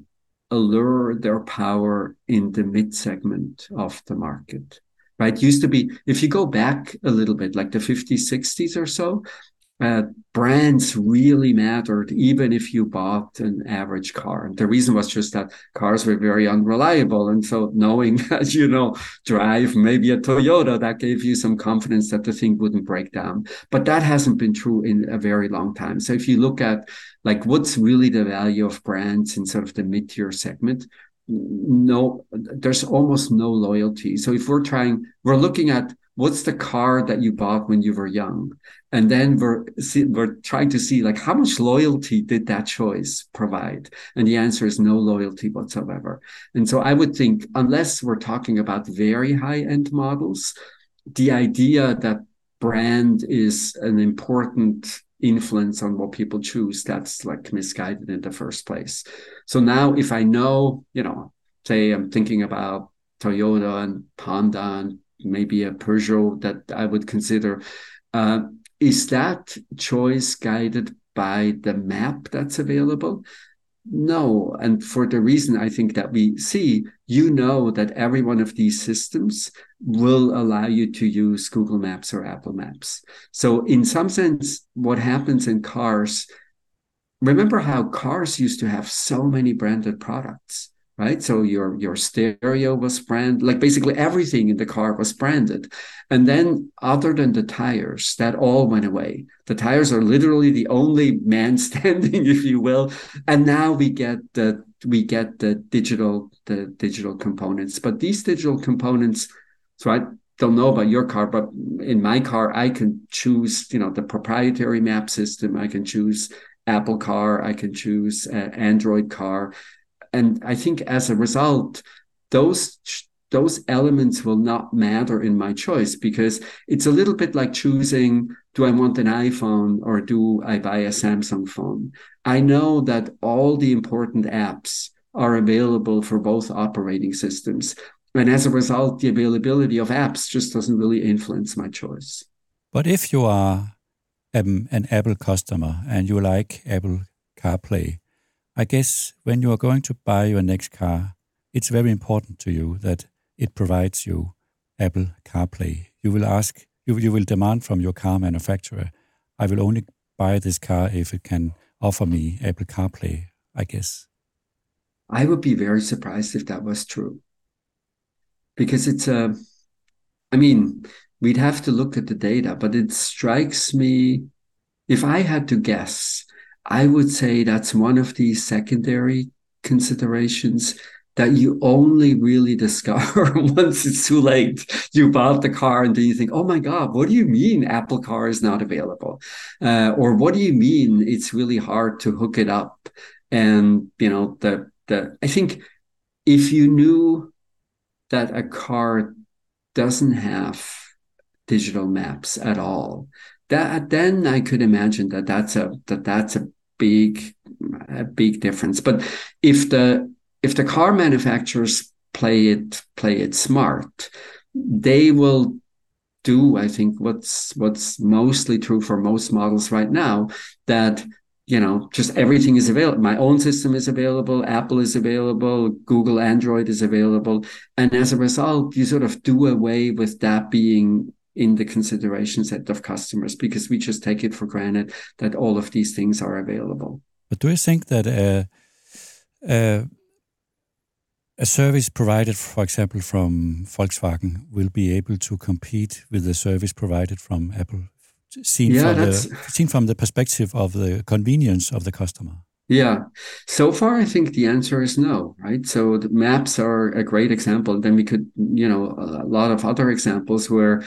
allure, their power in the mid segment of the market. Right. Used to be, if you go back a little bit, like the 50s, 60s or so, uh, brands really mattered, even if you bought an average car. And the reason was just that cars were very unreliable. And so knowing (laughs) that, you know, drive maybe a Toyota, that gave you some confidence that the thing wouldn't break down. But that hasn't been true in a very long time. So if you look at like what's really the value of brands in sort of the mid-tier segment, no, there's almost no loyalty. So if we're trying, we're looking at what's the car that you bought when you were young? And then we're see, we're trying to see like how much loyalty did that choice provide? And the answer is no loyalty whatsoever. And so i would think unless we're talking about very high end models the idea that brand is an important influence on what people choose that's like misguided in the first place. So now if i know you know say i'm thinking about toyota and honda and maybe a Peugeot that I would consider. Uh, is that choice guided by the map that's available? No. And for the reason I think that we see, you know that every one of these systems will allow you to use Google Maps or Apple Maps. So, in some sense, what happens in cars, remember how cars used to have so many branded products right? So your your stereo was branded, like basically everything in the car was branded. And then other than the tires, that all went away. The tires are literally the only man (laughs) standing, if you will. And now we get the we get the digital the digital components. But these digital components, so I don't know about your car, but in my car, I can choose, you know, the proprietary map system. I can choose Apple Car. I can choose uh, Android Car and I think as a result, those those elements will not matter in my choice because it's a little bit like choosing do I want an iPhone or do I buy a Samsung phone? I know that all the important apps are available for both operating systems. And as a result, the availability of apps just doesn't really influence my choice. But if you are um, an Apple customer and you like Apple CarPlay, I guess when you are going to buy your next car, it's very important to you that it provides you Apple CarPlay. You will ask, you, you will demand from your car manufacturer, I will only buy this car if it can offer me Apple CarPlay, I guess. I would be very surprised if that was true. Because it's a, I mean, we'd have to look at the data, but it strikes me, if I had to guess, I would say that's one of these secondary considerations that you only really discover (laughs) once it's too late. You bought the car and then you think, oh my God, what do you mean Apple Car is not available? Uh, or what do you mean it's really hard to hook it up? And, you know, the, the, I think if you knew that a car doesn't have digital maps at all, that then I could imagine that that's a that that's a big a big difference. But if the if the car manufacturers play it play it smart, they will do I think what's what's mostly true for most models right now that you know just everything is available my own system is available apple is available google android is available and as a result you sort of do away with that being in the consideration set of customers because we just take it for granted that all of these things are available. But do you think that uh, uh, a service provided, for example, from Volkswagen will be able to compete with the service provided from Apple, seen, yeah, from, the, seen from the perspective of the convenience of the customer? Yeah. So far, I think the answer is no, right? So the maps are a great example. Then we could, you know, a lot of other examples where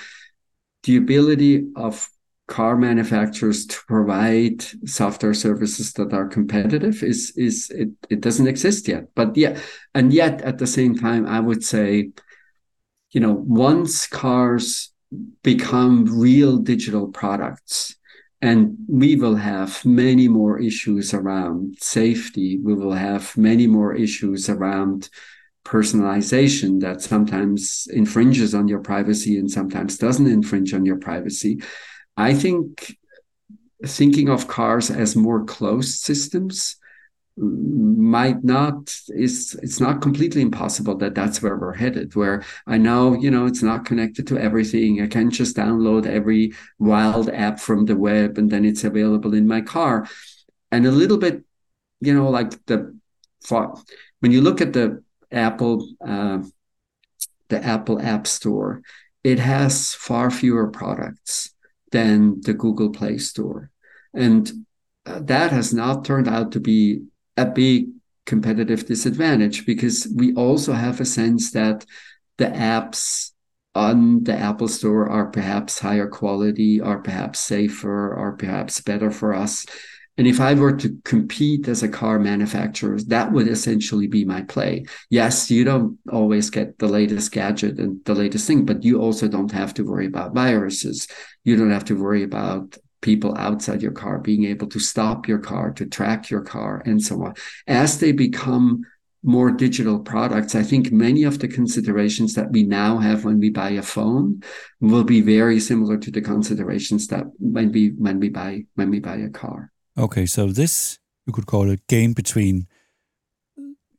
the ability of car manufacturers to provide software services that are competitive is is it, it doesn't exist yet. But yeah and yet at the same time i would say you know once cars become real digital products and we will have many more issues around safety we will have many more issues around personalization that sometimes infringes on your privacy and sometimes doesn't infringe on your privacy. I think thinking of cars as more closed systems might not is it's not completely impossible that that's where we're headed where i know you know it's not connected to everything. I can just download every wild app from the web and then it's available in my car. And a little bit you know like the when you look at the apple uh, the apple app store it has far fewer products than the Google Play Store. And uh, that has not turned out to be a big competitive disadvantage because we also have a sense that the apps on the Apple Store are perhaps higher quality, are perhaps safer, are perhaps better for us. And if I were to compete as a car manufacturer, that would essentially be my play. Yes, you don't always get the latest gadget and the latest thing, but you also don't have to worry about viruses. You don't have to worry about people outside your car being able to stop your car, to track your car, and so on. As they become more digital products, I think many of the considerations that we now have when we buy a phone will be very similar to the considerations that when we when we buy when we buy a car. Okay, so this you could call a game between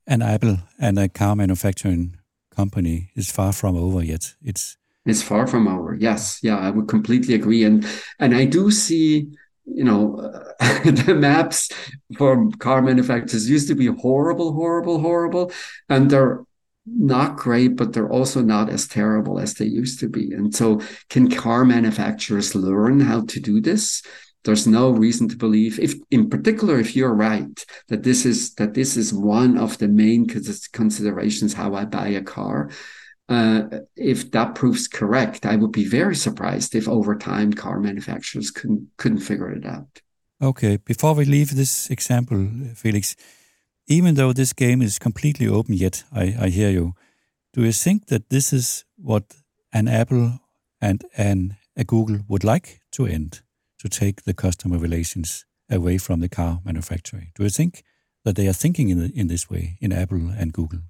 an Apple and a car manufacturing company is far from over yet. It's it's far from over. Yes, yeah, I would completely agree, and and I do see you know uh, (laughs) the maps for car manufacturers used to be horrible, horrible, horrible, and they're not great, but they're also not as terrible as they used to be. And so, can car manufacturers learn how to do this? There's no reason to believe if in particular if you're right that this is that this is one of the main considerations how i buy a car uh, if that proves correct i would be very surprised if over time car manufacturers couldn't couldn't figure it out. Okay before we leave this example felix even though this game is completely open yet i, I hear you do you think that this is what an apple and an a google would like to end to take the customer relations away from the car manufacturer. Do you think that they are thinking in, the, in this way in Apple and Google?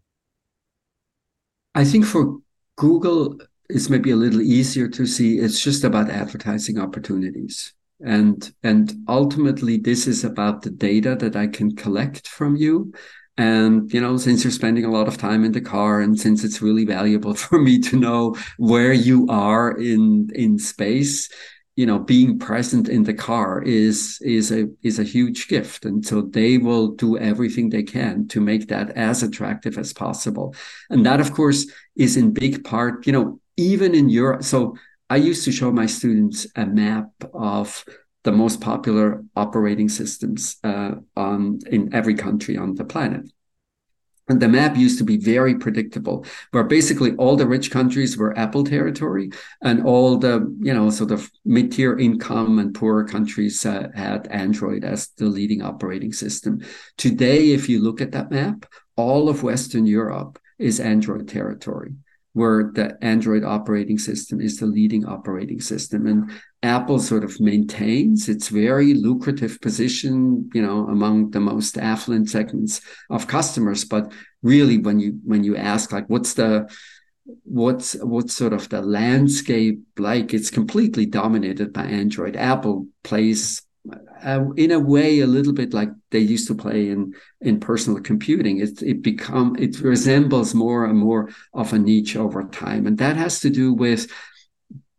I think for Google, it's maybe a little easier to see. It's just about advertising opportunities. And, and ultimately, this is about the data that I can collect from you. And, you know, since you're spending a lot of time in the car and since it's really valuable (laughs) for me to know where you are in, in space, you know being present in the car is is a is a huge gift. And so they will do everything they can to make that as attractive as possible. And that of course is in big part you know even in europe. So i used to show my students a map of the most popular operating systems uh, on in every country on the planet the map used to be very predictable, where basically all the rich countries were Apple territory, and all the you know sort of mid-tier income and poorer countries uh, had Android as the leading operating system. Today, if you look at that map, all of Western Europe is Android territory where the Android operating system is the leading operating system. And Apple sort of maintains its very lucrative position, you know, among the most affluent segments of customers. But really, when you when you ask like what's the what's what's sort of the landscape like, it's completely dominated by Android. Apple plays uh, in a way a little bit like they used to play in in personal computing it it become it resembles more and more of a niche over time and that has to do with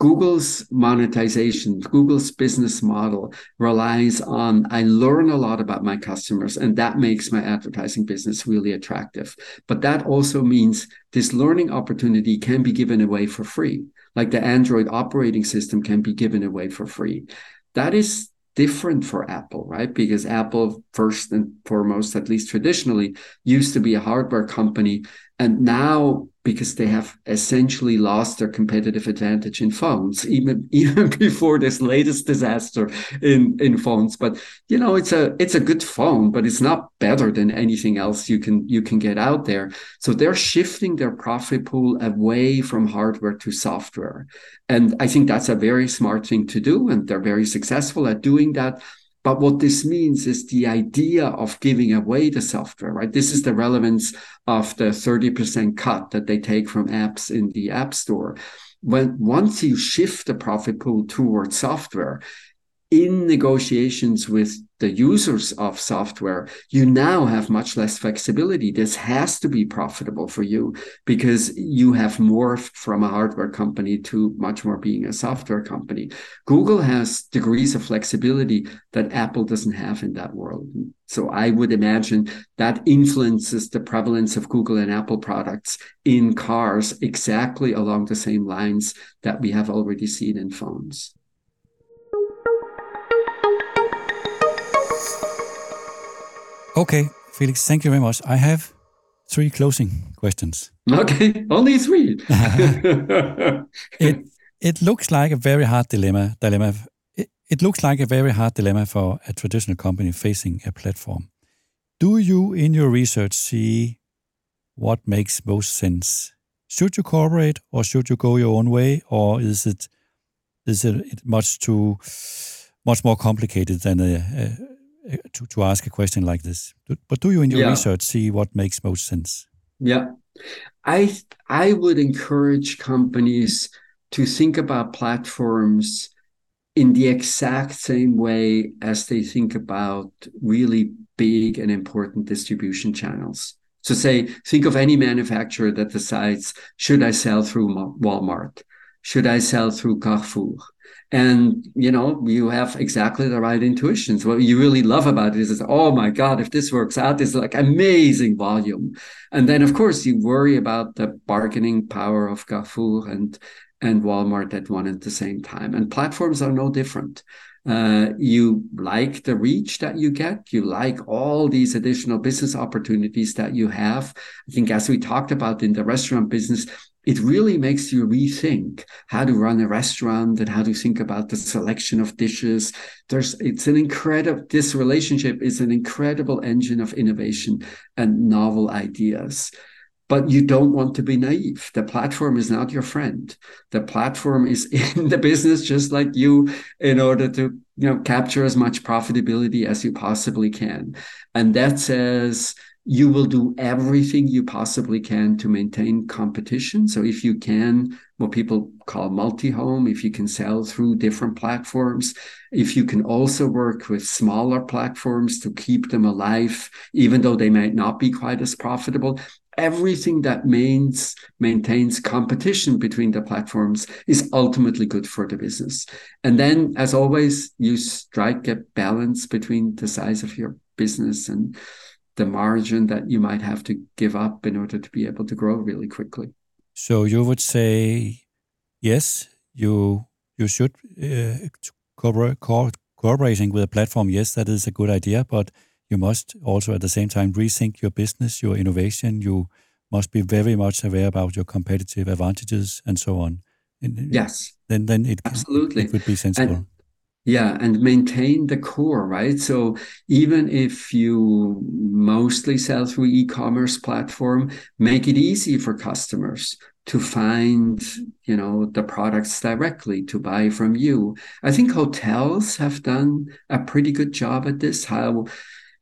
Google's monetization, Google's business model relies on I learn a lot about my customers, and that makes my advertising business really attractive. But that also means this learning opportunity can be given away for free, like the Android operating system can be given away for free. That is different for Apple, right? Because Apple, first and foremost, at least traditionally, used to be a hardware company. And now because they have essentially lost their competitive advantage in phones, even (laughs) even before this latest disaster in in phones. But you know, it's a it's a good phone, but it's not better than anything else you can you can get out there. So they're shifting their profit pool away from hardware to software, and I think that's a very smart thing to do, and they're very successful at doing that. But what this means is the idea of giving away the software, right? This is the relevance of the 30% cut that they take from apps in the App Store. When once you shift the profit pool towards software, in negotiations with the users of software, you now have much less flexibility. This has to be profitable for you because you have morphed from a hardware company to much more being a software company. Google has degrees of flexibility that Apple doesn't have in that world. So I would imagine that influences the prevalence of Google and Apple products in cars exactly along the same lines that we have already seen in phones. Okay, Felix, thank you very much. I have three closing questions. Okay, only three. it it looks like a very hard dilemma. Dilemma. It, it looks like a very hard dilemma for a traditional company facing a platform. Do you, in your research, see what makes most sense? Should you cooperate, or should you go your own way, or is it is it much too much more complicated than a, a to, to ask a question like this. But do you, in your yeah. research, see what makes most sense? Yeah, I I would encourage companies to think about platforms in the exact same way as they think about really big and important distribution channels. So, say, think of any manufacturer that decides, should I sell through Walmart? Should I sell through Carrefour? And you know you have exactly the right intuitions. What you really love about it is oh my god if this works out this is like amazing volume. And then of course you worry about the bargaining power of Carrefour and and Walmart at one at the same time. And platforms are no different. Uh, you like the reach that you get. You like all these additional business opportunities that you have. I think as we talked about in the restaurant business it really makes you rethink how to run a restaurant and how to think about the selection of dishes. There's, it's an incredible, this relationship is an incredible engine of innovation and novel ideas. But you don't want to be naive. The platform is not your friend. The platform is (laughs) in the business just like you in order to, you know, capture as much profitability as you possibly can. And that says, you will do everything you possibly can to maintain competition. So if you can, what people call multi-home, if you can sell through different platforms, if you can also work with smaller platforms to keep them alive, even though they might not be quite as profitable, everything that means maintains competition between the platforms is ultimately good for the business. And then, as always, you strike a balance between the size of your business and the margin that you might have to give up in order to be able to grow really quickly. So you would say, yes, you you should uh, cooperate, cooperating with a platform. Yes, that is a good idea, but you must also at the same time rethink your business, your innovation. You must be very much aware about your competitive advantages and so on. yes. Then then it absolutely it would be sensible. And yeah, and maintain the core, right? So even if you mostly sell through e-commerce platform, make it easy for customers to find, you know, the products directly to buy from you. I think hotels have done a pretty good job at this. How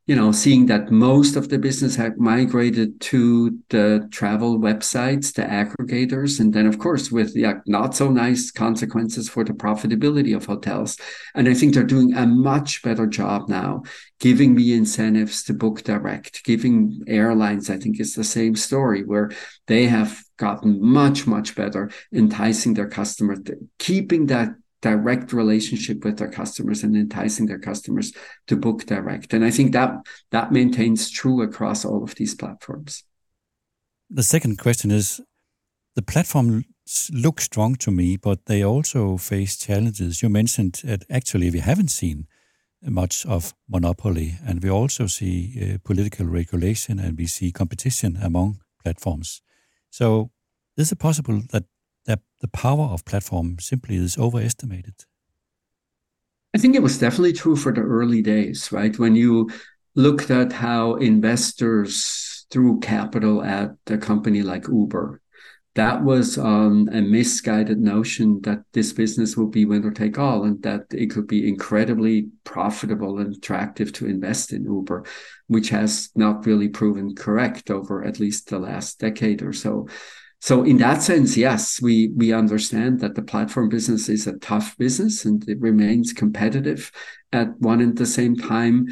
you know, seeing that most of the business had migrated to the travel websites, the aggregators, and then of course with the not so nice consequences for the profitability of hotels. And I think they're doing a much better job now, giving me incentives to book direct, giving airlines, I think it's the same story where they have gotten much, much better enticing their customers, keeping that direct relationship with their customers and enticing their customers to book direct. And I think that that maintains true across all of these platforms. The second question is the platforms look strong to me, but they also face challenges. You mentioned that actually we haven't seen much of monopoly, and we also see uh, political regulation and we see competition among platforms. So, is it possible that that the power of platform simply is overestimated? I think it was definitely true for the early days, right? When you looked at how investors threw capital at a company like Uber, that was um, a misguided notion that this business will be winner take all and that it could be incredibly profitable and attractive to invest in Uber, which has not really proven correct over at least the last decade or so. So in that sense, yes, we we understand that the platform business is a tough business and it remains competitive at one and the same time.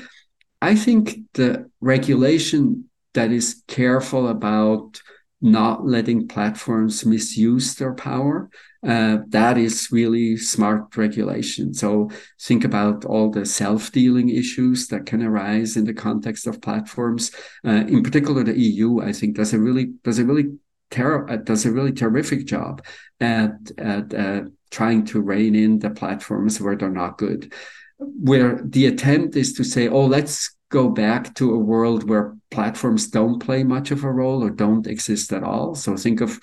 I think the regulation that is careful about not letting platforms misuse their power. Uh, that is really smart regulation. So think about all the self-dealing issues that can arise in the context of platforms. Uh, in particular, the EU, I think, does a really does a really ter- uh, does a really terrific job at at uh, trying to rein in the platforms where they're not good. Where the attempt is to say, oh, let's go back to a world where platforms don't play much of a role or don't exist at all. So think of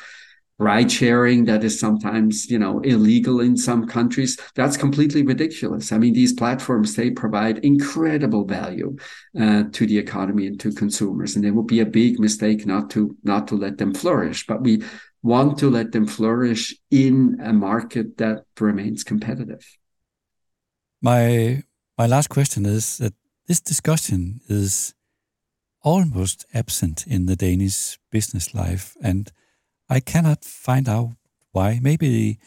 ride sharing that is sometimes you know illegal in some countries that's completely ridiculous. I mean these platforms they provide incredible value uh, to the economy and to consumers and it would be a big mistake not to not to let them flourish but we want to let them flourish in a market that remains competitive. My my last question is that this discussion is almost absent in the danish business life and I cannot find out why. Maybe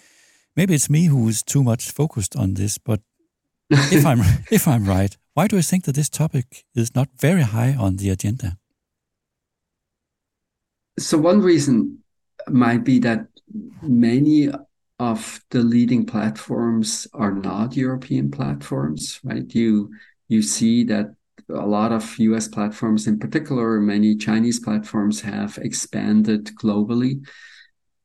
maybe it's me who is too much focused on this, but (laughs) if I'm if I'm right, why do I think that this topic is not very high on the agenda? So one reason might be that many of the leading platforms are not European platforms, right? You you see that a lot of US platforms, in particular, many Chinese platforms have expanded globally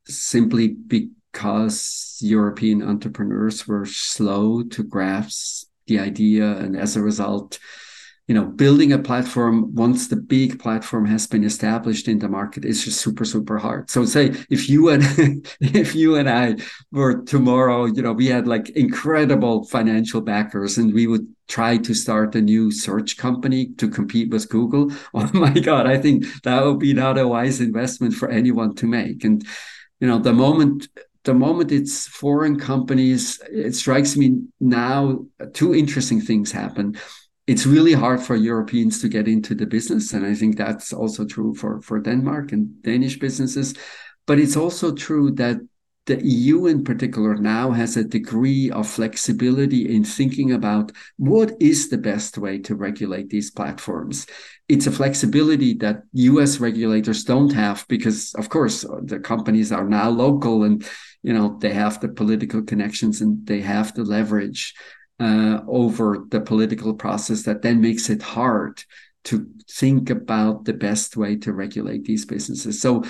simply because European entrepreneurs were slow to grasp the idea. And as a result, you know, building a platform once the big platform has been established in the market is just super, super hard. So say if you and (laughs) if you and I were tomorrow, you know, we had like incredible financial backers and we would try to start a new search company to compete with Google. (laughs) Oh my God, I think that would be not a wise investment for anyone to make. And you know, the moment the moment it's foreign companies, it strikes me now two interesting things happen it's really hard for Europeans to get into the business. And I think that's also true for, for Denmark and Danish businesses. But it's also true that the EU in particular now has a degree of flexibility in thinking about what is the best way to regulate these platforms. It's a flexibility that US regulators don't have because, of course, the companies are now local and you know they have the political connections and they have the leverage uh, over the political process that then makes it hard to think about the best way to regulate these businesses. So,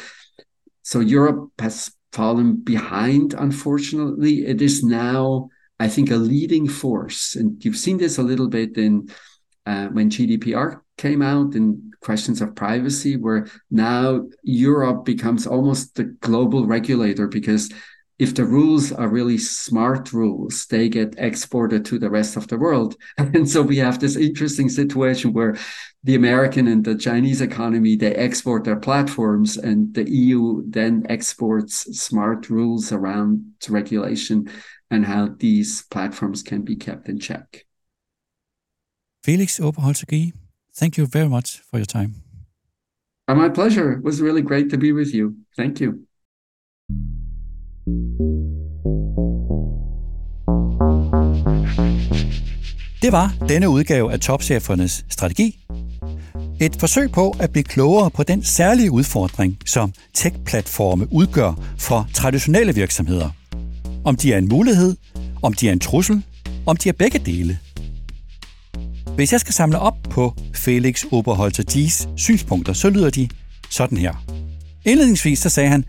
so Europe has fallen behind. Unfortunately, it is now, I think, a leading force, and you've seen this a little bit in uh, when GDPR came out and questions of privacy, where now Europe becomes almost the global regulator because if the rules are really smart rules, they get exported to the rest of the world. (laughs) And so we have this interesting situation where the American and the Chinese economy, they export their platforms and the EU then exports smart rules around regulation and how these platforms can be kept in check. Felix Oberholzer Thank you very much for your time. Uh, my pleasure. It was really great to be with you. Thank you. Det var denne udgave af Topchefernes Strategi. Et forsøg på at blive klogere på den særlige udfordring, som tech-platforme udgør for traditionelle virksomheder. Om de er en mulighed, om de er en trussel, om de er begge dele. Hvis jeg skal samle op på Felix Oberholzer G's synspunkter, så lyder de sådan her. Indledningsvis så sagde han,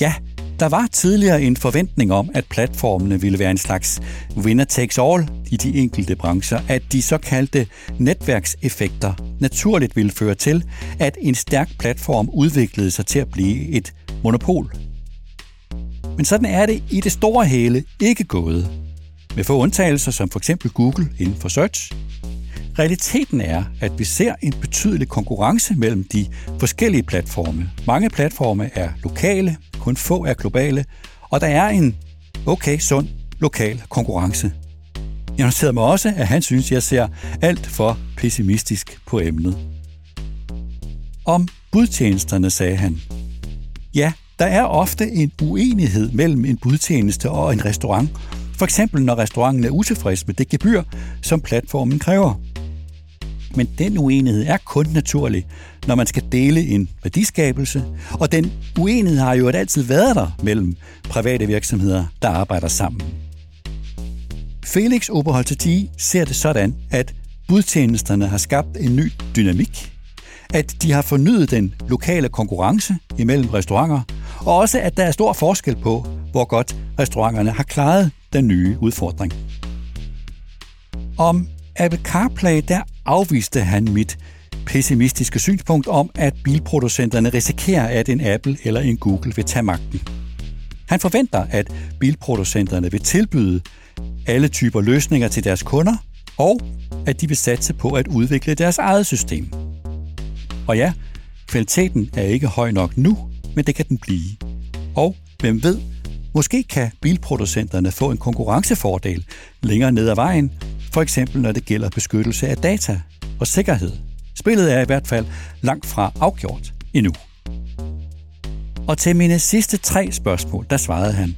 ja, der var tidligere en forventning om, at platformene ville være en slags winner takes all i de enkelte brancher, at de såkaldte netværkseffekter naturligt ville føre til, at en stærk platform udviklede sig til at blive et monopol. Men sådan er det i det store hele ikke gået. Med få undtagelser som for eksempel Google inden for search. Realiteten er, at vi ser en betydelig konkurrence mellem de forskellige platforme. Mange platforme er lokale, kun få er globale, og der er en okay, sund lokal konkurrence. Jeg noterede mig også, at han synes, jeg ser alt for pessimistisk på emnet. Om budtjenesterne sagde han, ja, der er ofte en uenighed mellem en budtjeneste og en restaurant, for eksempel når restauranten er utilfreds med det gebyr, som platformen kræver. Men den uenighed er kun naturlig, når man skal dele en værdiskabelse, og den uenighed har jo altid været der mellem private virksomheder, der arbejder sammen. Felix Oberholzer ser det sådan, at budtjenesterne har skabt en ny dynamik, at de har fornyet den lokale konkurrence imellem restauranter, og også at der er stor forskel på, hvor godt restauranterne har klaret den nye udfordring. Om Apple CarPlay, der afviste han mit pessimistiske synspunkt om, at bilproducenterne risikerer, at en Apple eller en Google vil tage magten. Han forventer, at bilproducenterne vil tilbyde alle typer løsninger til deres kunder, og at de vil satse på at udvikle deres eget system. Og ja, kvaliteten er ikke høj nok nu, men det kan den blive. Og hvem ved, måske kan bilproducenterne få en konkurrencefordel længere ned ad vejen, for eksempel når det gælder beskyttelse af data og sikkerhed. Spillet er i hvert fald langt fra afgjort endnu. Og til mine sidste tre spørgsmål, der svarede han,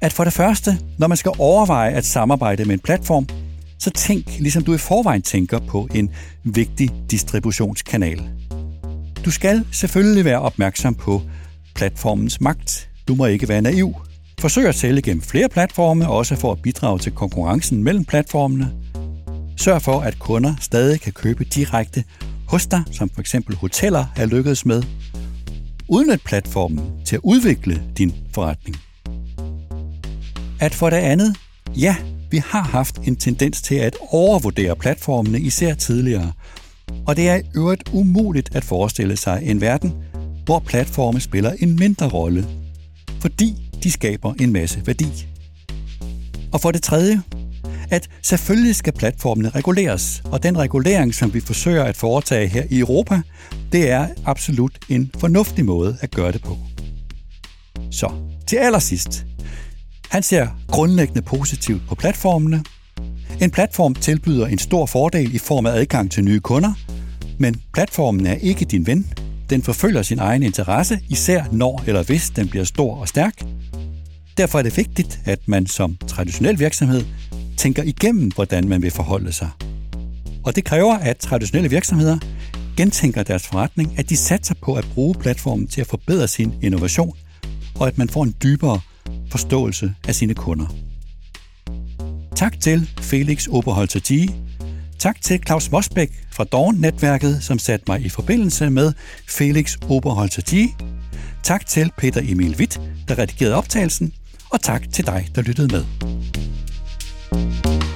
at for det første, når man skal overveje at samarbejde med en platform, så tænk, ligesom du i forvejen tænker på en vigtig distributionskanal. Du skal selvfølgelig være opmærksom på platformens magt. Du må ikke være naiv. Forsøg at sælge gennem flere platforme, også for at bidrage til konkurrencen mellem platformene. Sørg for, at kunder stadig kan købe direkte hos dig, som for eksempel hoteller er lykkedes med. Udnyt platformen til at udvikle din forretning. At for det andet, ja, vi har haft en tendens til at overvurdere platformene, især tidligere. Og det er i øvrigt umuligt at forestille sig en verden, hvor platforme spiller en mindre rolle, fordi de skaber en masse værdi. Og for det tredje, at selvfølgelig skal platformene reguleres, og den regulering, som vi forsøger at foretage her i Europa, det er absolut en fornuftig måde at gøre det på. Så, til allersidst. Han ser grundlæggende positivt på platformene. En platform tilbyder en stor fordel i form af adgang til nye kunder, men platformen er ikke din ven. Den forfølger sin egen interesse, især når eller hvis den bliver stor og stærk. Derfor er det vigtigt, at man som traditionel virksomhed tænker igennem, hvordan man vil forholde sig. Og det kræver, at traditionelle virksomheder gentænker deres forretning, at de satser på at bruge platformen til at forbedre sin innovation, og at man får en dybere forståelse af sine kunder. Tak til Felix Oberholzer G. Tak til Claus Mosbæk fra Dawn-netværket, som satte mig i forbindelse med Felix Oberholzer G. Tak til Peter Emil Witt, der redigerede optagelsen, og tak til dig, der lyttede med. Thank you